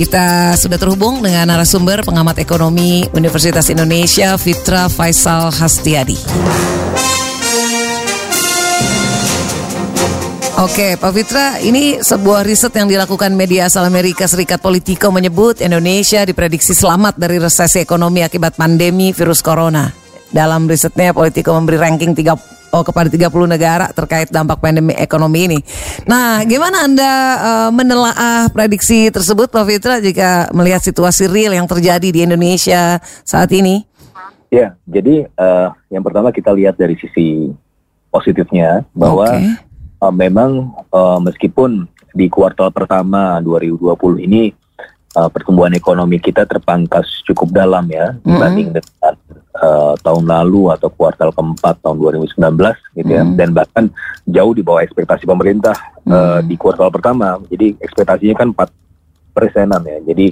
Kita sudah terhubung dengan narasumber pengamat ekonomi Universitas Indonesia Fitra Faisal Hastiadi. Oke, Pak Fitra, ini sebuah riset yang dilakukan media asal Amerika Serikat Politico menyebut Indonesia diprediksi selamat dari resesi ekonomi akibat pandemi virus corona. Dalam risetnya, Politico memberi ranking 3 oh, kepada 30 negara terkait dampak pandemi ekonomi ini. Nah, gimana Anda uh, menelaah prediksi tersebut Pak Fitra jika melihat situasi real yang terjadi di Indonesia saat ini? Ya, jadi uh, yang pertama kita lihat dari sisi positifnya bahwa okay. Uh, memang uh, meskipun di kuartal pertama 2020 ini uh, pertumbuhan ekonomi kita terpangkas cukup dalam ya dibanding dengan uh, tahun lalu atau kuartal keempat tahun 2019 gitu ya mm. dan bahkan jauh di bawah ekspektasi pemerintah mm. uh, di kuartal pertama jadi ekspektasinya kan 4 persenan ya jadi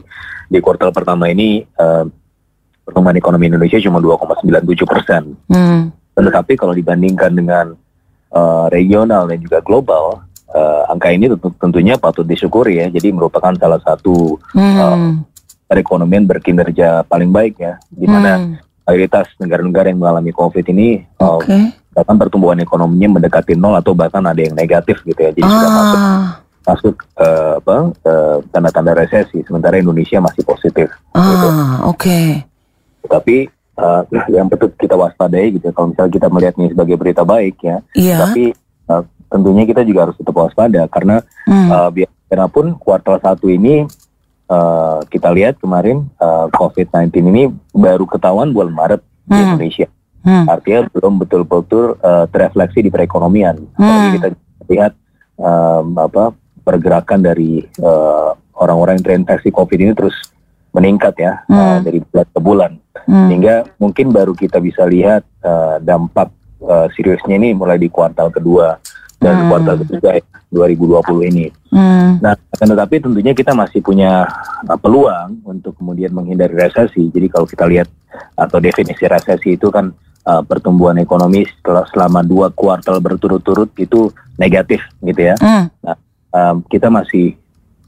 di kuartal pertama ini uh, pertumbuhan ekonomi Indonesia cuma 2,97 persen mm. tetapi kalau dibandingkan dengan uh, regional dan juga global uh, angka ini tentu, tentunya patut disyukuri ya jadi merupakan salah satu mm. uh, perekonomian berkinerja paling baik ya di mana mm mayoritas negara-negara yang mengalami COVID ini okay. uh, bahkan pertumbuhan ekonominya mendekati nol atau bahkan ada yang negatif gitu ya. Jadi ah. sudah masuk masuk uh, apa uh, tanda-tanda resesi sementara Indonesia masih positif. Ah, gitu. oke. Okay. Tapi uh, yang betul kita waspadai gitu. Kalau misalnya kita melihatnya sebagai berita baik ya, yeah. tapi uh, tentunya kita juga harus tetap waspada karena hmm. uh, biarpun kuartal satu ini uh, kita lihat kemarin uh, COVID-19 ini baru ketahuan bulan Maret hmm. di Indonesia. Hmm. Artinya belum betul-betul uh, terefleksi di perekonomian. Hmm. kita lihat um, apa pergerakan dari orang-orang uh, yang terinfeksi COVID ini terus meningkat ya hmm. uh, dari bulan ke bulan. Hmm. Sehingga mungkin baru kita bisa lihat uh, dampak uh, seriusnya ini mulai di kuartal kedua dan hmm. kuartal ketiga ya, 2020 ini. Hmm. Nah, tetapi tentunya kita masih punya uh, peluang untuk kemudian menghindari resesi. Jadi kalau kita lihat atau definisi resesi itu kan uh, pertumbuhan ekonomi setelah selama dua kuartal berturut-turut itu negatif gitu ya. Hmm. Nah, um, kita masih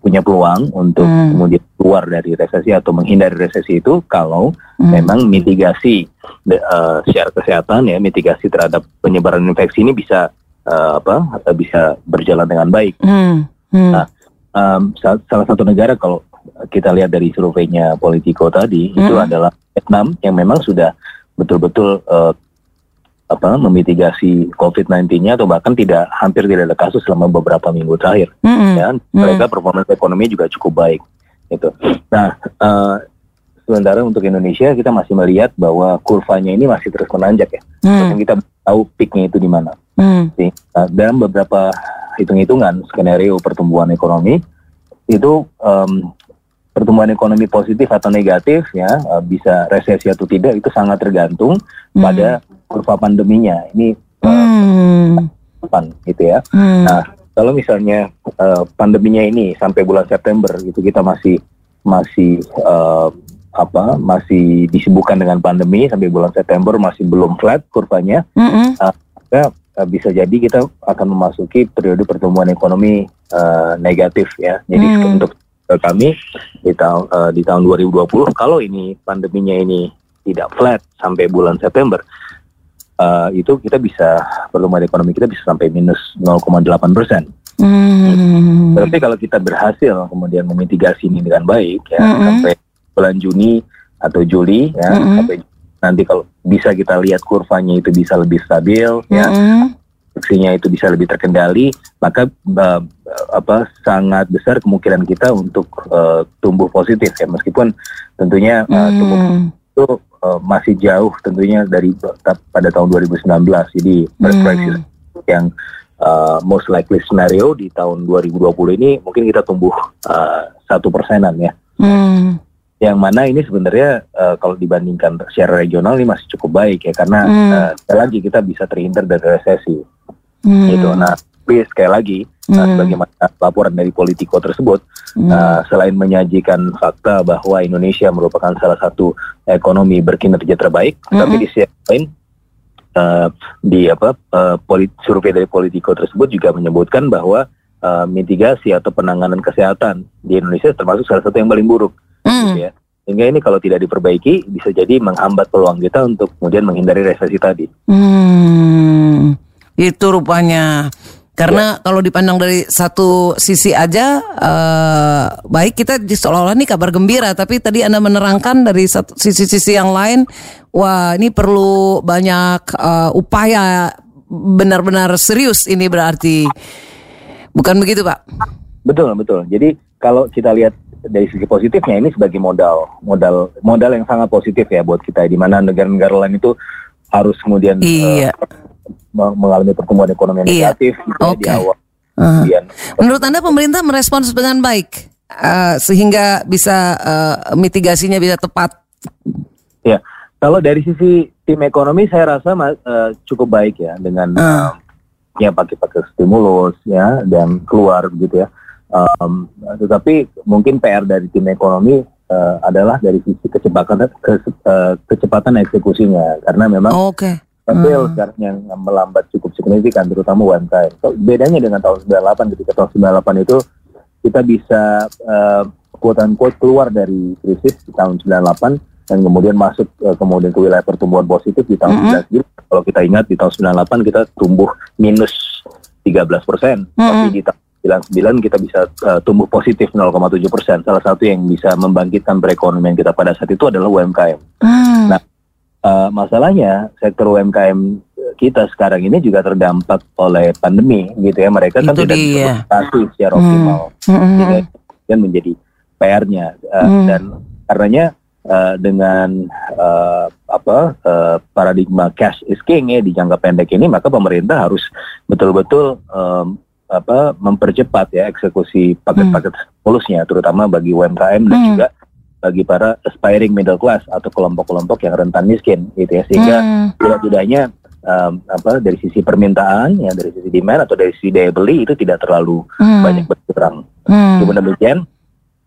punya peluang untuk hmm. kemudian keluar dari resesi atau menghindari resesi itu kalau hmm. memang mitigasi uh, secara kesehatan ya mitigasi terhadap penyebaran infeksi ini bisa uh, apa atau bisa berjalan dengan baik. Hmm. Hmm. Nah, um, salah satu negara kalau kita lihat dari surveinya Politico tadi hmm. itu adalah Vietnam yang memang sudah betul-betul uh, apa memitigasi COVID-19-nya atau bahkan tidak hampir tidak ada kasus selama beberapa minggu terakhir. Hmm. Ya, mereka hmm. performa ekonomi juga cukup baik. Itu. Nah, uh, sementara untuk Indonesia kita masih melihat bahwa kurvanya ini masih terus menanjak ya. Hmm. Kita tahu peaknya itu di mana. Hmm. Uh, dalam beberapa hitung-hitungan skenario pertumbuhan ekonomi itu um, pertumbuhan ekonomi positif atau negatif ya uh, bisa resesi atau tidak itu sangat tergantung hmm. pada kurva pandeminya. Ini uh, hmm. gitu ya. Hmm. Nah kalau misalnya uh, pandeminya ini sampai bulan September itu kita masih masih uh, apa masih disibukkan dengan pandemi sampai bulan September masih belum flat kurvanya. Mm -hmm. uh, uh, bisa jadi kita akan memasuki periode pertumbuhan ekonomi uh, negatif ya. Jadi hmm. untuk kami di tahun uh, di tahun 2020 kalau ini pandeminya ini tidak flat sampai bulan September uh, itu kita bisa pertumbuhan ekonomi kita bisa sampai minus 0,8 persen. Hmm. Tapi kalau kita berhasil kemudian memitigasi ini dengan baik ya hmm. sampai bulan Juni atau Juli ya hmm. sampai nanti kalau bisa kita lihat kurvanya itu bisa lebih stabil mm-hmm. ya produksinya itu bisa lebih terkendali maka uh, apa sangat besar kemungkinan kita untuk uh, tumbuh positif ya meskipun tentunya uh, mm. tumbuh itu uh, masih jauh tentunya dari pada tahun 2019 jadi proyeksi mm. yang uh, most likely scenario di tahun 2020 ini mungkin kita tumbuh satu uh, persenan ya mm yang mana ini sebenarnya uh, kalau dibandingkan secara regional ini masih cukup baik ya karena hmm. uh, sekali lagi kita bisa terhindar dari resesi hmm. gitu nah tapi sekali lagi hmm. uh, sebagaimana laporan dari Politico tersebut, hmm. uh, selain menyajikan fakta bahwa Indonesia merupakan salah satu ekonomi berkinerja terbaik, hmm. tapi di sisi lain uh, di apa uh, polit, survei dari Politico tersebut juga menyebutkan bahwa uh, mitigasi atau penanganan kesehatan di Indonesia termasuk salah satu yang paling buruk, hmm. gitu ya. Sehingga ini kalau tidak diperbaiki bisa jadi menghambat peluang kita untuk kemudian menghindari resesi tadi. Hmm, itu rupanya. Karena ya. kalau dipandang dari satu sisi aja, uh, baik kita seolah-olah ini kabar gembira, tapi tadi anda menerangkan dari satu sisi-sisi yang lain, wah ini perlu banyak uh, upaya benar-benar serius ini berarti, bukan begitu pak? Betul betul. Jadi kalau kita lihat dari sisi positifnya ini sebagai modal modal modal yang sangat positif ya buat kita di mana negara-negara lain itu harus kemudian iya. uh, mengalami pertumbuhan ekonomi iya. negatif gitu okay. di awal. Uh. Kemudian, Menurut anda pemerintah merespons dengan baik uh, sehingga bisa uh, mitigasinya bisa tepat? Ya, kalau dari sisi tim ekonomi saya rasa uh, cukup baik ya dengan uh. uh, ya pakai-pakai stimulus ya dan keluar gitu ya. Um, tetapi mungkin PR dari tim ekonomi uh, adalah dari sisi kecepatan ke, uh, kecepatan eksekusinya karena memang oh, okay. Hmm. sekarang yang melambat cukup signifikan terutama UMKM. So, bedanya dengan tahun 98 ketika tahun 98 itu kita bisa uh, quote unquote keluar dari krisis di tahun 98 dan kemudian masuk uh, kemudian ke wilayah pertumbuhan positif di tahun mm -hmm. 19 kalau kita ingat di tahun 98 kita tumbuh minus 13 persen, mm -hmm. tapi di tahun 99 kita bisa uh, tumbuh positif 0,7 persen. Salah satu yang bisa membangkitkan perekonomian kita pada saat itu adalah UMKM. Hmm. Nah, uh, masalahnya sektor UMKM kita sekarang ini juga terdampak oleh pandemi, gitu ya. Mereka kan tidak beroperasi secara hmm. optimal, hmm. dan menjadi PR-nya uh, hmm. dan karenanya uh, dengan uh, apa uh, paradigma cash is king ya di jangka pendek ini, maka pemerintah harus betul-betul um, apa mempercepat ya eksekusi paket-paket polusnya terutama bagi UMKM dan hmm. juga bagi para aspiring middle class atau kelompok-kelompok yang rentan miskin gitu ya sehingga hmm. tidak-tidaknya um, apa dari sisi permintaan ya dari sisi demand atau dari sisi daya beli itu tidak terlalu hmm. banyak berkurang. Hmm. Demikian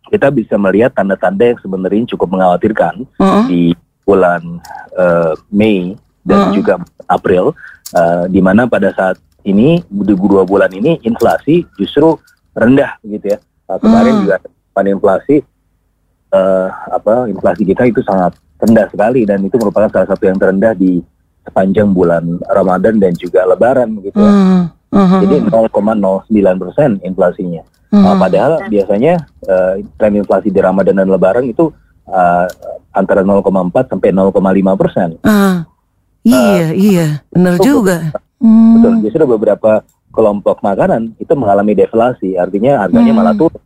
kita bisa melihat tanda-tanda yang sebenarnya cukup mengkhawatirkan hmm. di bulan uh, Mei dan hmm. juga April uh, di mana pada saat ini di dua bulan ini inflasi justru rendah gitu ya. Nah, kemarin hmm. juga pada inflasi uh, apa inflasi kita itu sangat rendah sekali dan itu merupakan salah satu yang terendah di sepanjang bulan Ramadan dan juga Lebaran gitu ya. Hmm. Hmm. Jadi 0,09 persen inflasinya. Hmm. Nah, padahal biasanya uh, tren inflasi di Ramadan dan Lebaran itu uh, antara 0,4 sampai 0,5 persen. Uh, iya, uh, iya, benar juga. Hmm. Betul. Justru beberapa kelompok makanan itu mengalami deflasi, artinya harganya hmm. malah turun,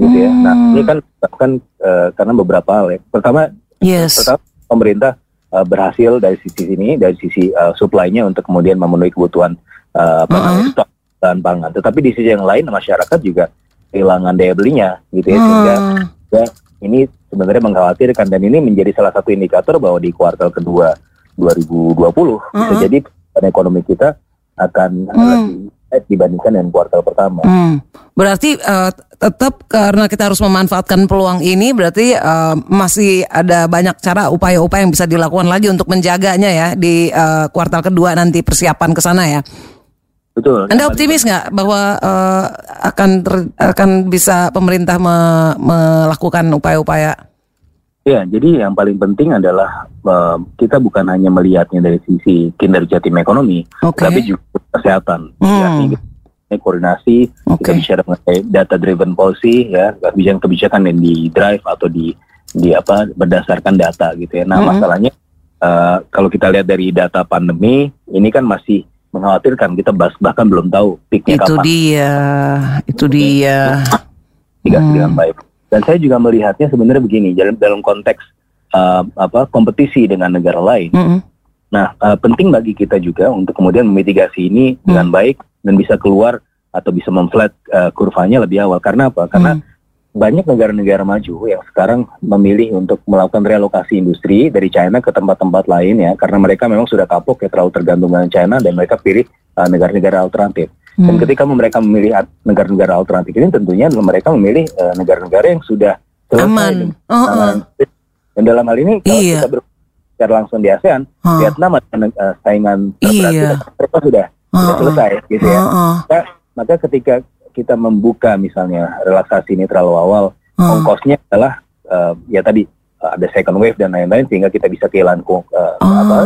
gitu ya. Nah hmm. ini kan kan uh, karena beberapa hal ya. Pertama, yes. pertama pemerintah uh, berhasil dari sisi ini, dari sisi uh, supply-nya untuk kemudian memenuhi kebutuhan uh, apa uh -huh. stok dan pangan. Tetapi di sisi yang lain masyarakat juga kehilangan daya belinya, gitu ya. Sehingga ya, ini sebenarnya mengkhawatirkan dan ini menjadi salah satu indikator bahwa di kuartal kedua 2020 uh -huh. bisa jadi dan ekonomi kita akan hmm. lebih dibandingkan dengan kuartal pertama. Hmm. Berarti uh, tetap karena kita harus memanfaatkan peluang ini, berarti uh, masih ada banyak cara upaya-upaya yang bisa dilakukan lagi untuk menjaganya ya di uh, kuartal kedua nanti persiapan ke sana ya. Betul. Anda optimis nggak bahwa uh, akan ter, akan bisa pemerintah me, melakukan upaya-upaya? Ya, jadi yang paling penting adalah uh, kita bukan hanya melihatnya dari sisi kinerja tim ekonomi, okay. tapi juga kesehatan. Hmm. Ya, koordinasi, okay. kita bicara mengenai data driven policy, ya kebijakan-kebijakan yang di drive atau di di apa berdasarkan data gitu ya. Nah, hmm. masalahnya uh, kalau kita lihat dari data pandemi, ini kan masih mengkhawatirkan kita bahas, bahkan belum tahu peaknya kapan. Itu dia, itu dia. Tidak hmm. dengan baik. Dan saya juga melihatnya sebenarnya begini, dalam dalam konteks uh, apa kompetisi dengan negara lain. Mm -hmm. Nah, uh, penting bagi kita juga untuk kemudian memitigasi ini mm. dengan baik dan bisa keluar atau bisa memflat uh, kurvanya lebih awal. Karena apa? Karena mm. banyak negara-negara maju yang sekarang memilih untuk melakukan relokasi industri dari China ke tempat-tempat lain ya, karena mereka memang sudah kapok ya terlalu tergantung dengan China dan mereka pilih negara-negara uh, alternatif. Hmm. Dan ketika mereka memilih negara-negara alternatif ini, tentunya mereka memilih uh, negara-negara yang sudah selesai aman. Uh -uh. Dan dalam hal ini kalau iya. kita secara langsung di ASEAN, uh. Vietnam ada uh, saingan terberat iya. mereka sudah uh -uh. sudah selesai, gitu ya. Uh -uh. Maka, maka ketika kita membuka misalnya relaksasi ini terlalu awal, uh. ongkosnya adalah uh, ya tadi uh, ada second wave dan lain-lain sehingga kita bisa kehilangan uh, uh. apa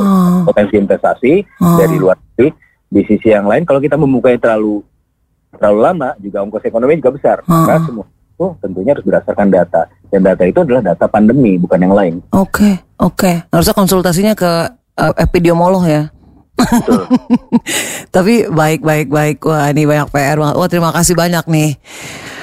potensi investasi uh. dari luar negeri di sisi yang lain kalau kita membukanya terlalu terlalu lama juga ongkos ekonomi juga besar hmm. semua itu tentunya harus berdasarkan data dan data itu adalah data pandemi bukan yang lain. Oke okay, oke okay. harusnya konsultasinya ke uh, epidemiolog ya. Tapi baik baik baik wah ini banyak PR. Wah terima kasih banyak nih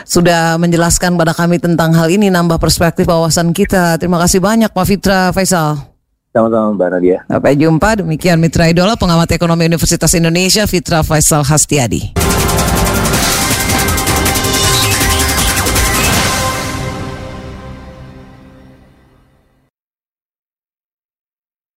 sudah menjelaskan pada kami tentang hal ini nambah perspektif wawasan kita. Terima kasih banyak Pak Fitra Faisal. Sama-sama Mbak Nadia. Sampai jumpa. Demikian Mitra Idola, pengamat ekonomi Universitas Indonesia, Fitra Faisal Hastiadi.